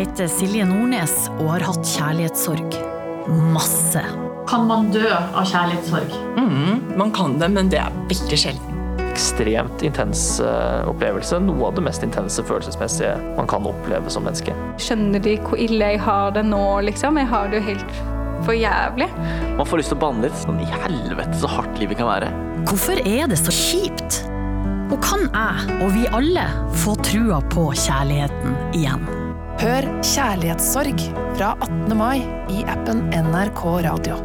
heter Silje Nordnes og har hatt kjærlighetssorg. Masse. Kan man dø av kjærlighetssorg? Mm, man kan det, men det er veldig sjelden. Ekstremt intens uh, opplevelse. Noe av det mest intense følelsesmessige man kan oppleve som menneske. Skjønner de hvor ille jeg har det nå, liksom? Jeg har det jo helt for jævlig. Man får lyst til å banne litt. Sånn i helvete så hardt livet kan være. Hvorfor er det så kjipt? Og kan jeg, og vi alle, få trua på kjærligheten igjen? Hør Kjærlighetssorg fra 18. mai i appen NRK Radio.